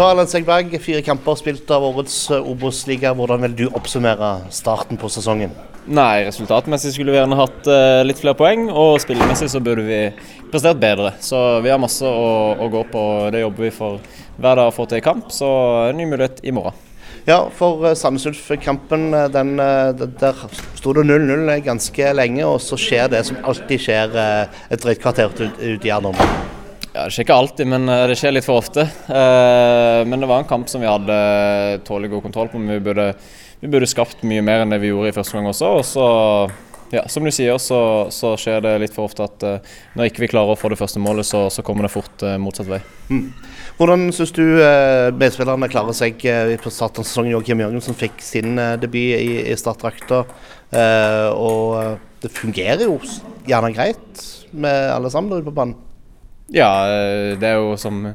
Så Erlend Segberg, fire kamper spilt av årets Obos-liga. Hvordan vil du oppsummere starten på sesongen? Nei, resultatmessig skulle vi gjerne hatt uh, litt flere poeng, og spillemessig så burde vi prestert bedre. Så vi har masse å, å gå på, det jobber vi for hver dag å få til i kamp. Så en ny mulighet i morgen. Ja, for Sandnes Ulf-kampen, der sto det 0-0 ganske lenge, og så skjer det som alltid skjer et drøyt kvarter ut, ut i andre ja, Det skjer ikke alltid, men det skjer litt for ofte. Men det var en kamp som vi hadde tålelig god kontroll på. men vi burde vi burde skapt mye mer enn det vi gjorde i første gang også. Og så, ja, som du sier, så, så, skjer det litt for ofte at når ikke vi klarer å få det første målet, så, så kommer det fort motsatt vei. Mm. Hvordan syns du medspillerne klarer seg på starten av sesongen? Joakim Jørgensen fikk sin debut i, i startdrakta, og det fungerer jo gjerne greit med alle sammen ute på banen? Ja, det er jo som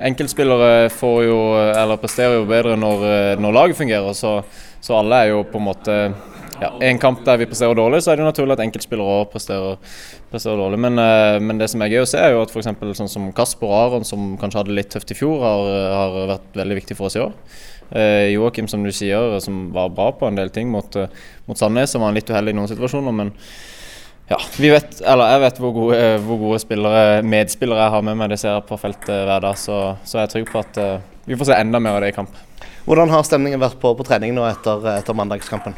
Enkeltspillere får jo, eller presterer jo bedre når, når laget fungerer. så så alle er jo på en måte ja, En kamp der vi presterer dårlig, så er det jo naturlig at enkeltspillere òg presterer, presterer, dårlig. Men, uh, men, det som er gøy å se, er jo at f.eks. sånn som Kasper og Aron, som kanskje hadde litt tøft i fjor, har, har vært veldig viktig for oss i år. Eh, Joakim, som du sier, som var bra på en del ting mot, mot Sandnes, som var litt uheldig i noen situasjoner. men ja, vi vet, eller jeg vet hvor gode, hvor gode spillere, medspillere jeg har med meg. Det ser jeg på feltet hver dag. Så, så jeg er trygg på at uh, vi får se enda mer av det i kamp. Hvordan har stemningen vært på, på trening nå etter, etter mandagskampen?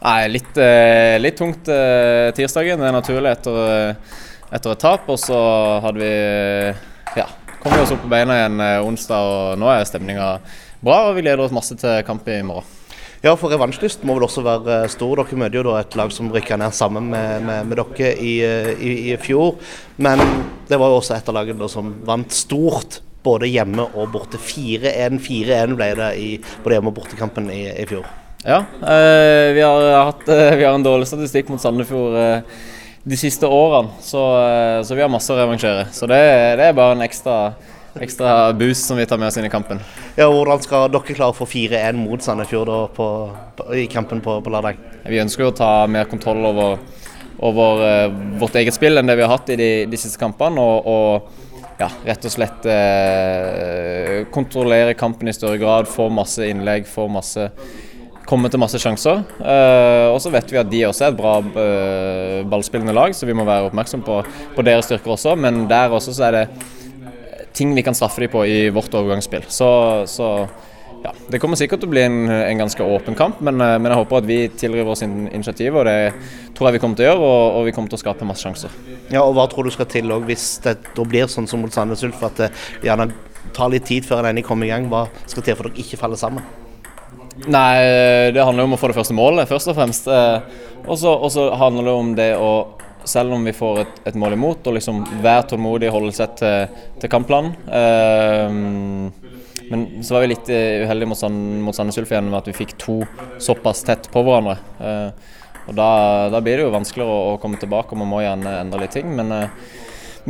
Nei, litt, eh, litt tungt eh, tirsdagen. Det er naturlig etter, eh, etter, et tap. Og så hadde vi ja, kom vi oss opp på beina igjen eh, onsdag, og nå er stemninga bra. Og vi gleder oss masse til kamp i morgen. Ja, for revansjlysten må vel også være eh, stor. Dere møter jo da et lag som rykka ned sammen med, med, med dere i, eh, i, i, fjor. Men det var jo også et av lagene som vant stort både hjemme og borte. 4-1 4-1 ble det i både hjemme- og bortekampen i, i fjor. Ja, øh, vi, har hatt, øh, vi, har en dårlig statistikk mot Sandefjord øh, de siste årene, så, så, vi har masse å revansjere. Så det, det er bare en ekstra, ekstra boost som vi tar med oss inn i kampen. Ja, Hvordan skal dere klare å få 4-1 mot Sandefjord på, på, i kampen på, på lørdag? Vi ønsker å ta mer kontroll over, over uh, vårt eget spill enn det vi har hatt i de, de siste kampene. og, og ja, rett og slett uh, kontrollere kampen i større grad, få masse innlegg, få masse komme til masse sjanser. Uh, og så vet vi at de også er et bra uh, ballspillende lag, så vi må være oppmerksom på, på, deres styrker også. Men der også så er det ting vi kan straffe dem på i vårt overgangsspill. Så, så ja, Det kommer sikkert til å bli en, en ganske åpen kamp, men, eh, men, jeg håper at vi tilriver oss initiativ. og Det tror jeg vi kommer til å gjøre, og, og vi kommer til å skape masse sjanser. Ja, og Hva tror du skal til også, hvis det da blir sånn som mot Sandnes Ulf, at det gjerne tar litt tid før en enig kommer i gang? Hva skal til for at dere ikke faller sammen? Nei, Det handler jo om å få det første målet, først og fremst. Eh, og så handler det om det å selv om vi får et, et mål imot, og liksom være tålmodig, og holde seg til, til kampplanen. Eh, men så var vi litt eh, uheldige mot, mot Sandnes Ulf igjen med at vi fikk to såpass tett på hverandre. Uh, og da, da, blir det jo vanskeligere å, å, komme tilbake, og man må gjerne endre litt ting. Men eh,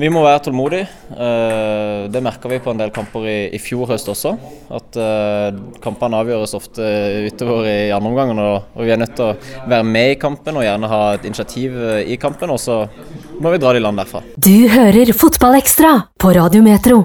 vi må være tålmodige. Eh, det merka vi på en del kamper i, fjor høst også. At eh, kampene avgjøres ofte utover i andre omgang. Og, vi er nødt til å være med i kampen og gjerne ha et initiativ eh, i kampen. Og så må vi dra det i land derfra. Du hører Fotballekstra på Radio Metro.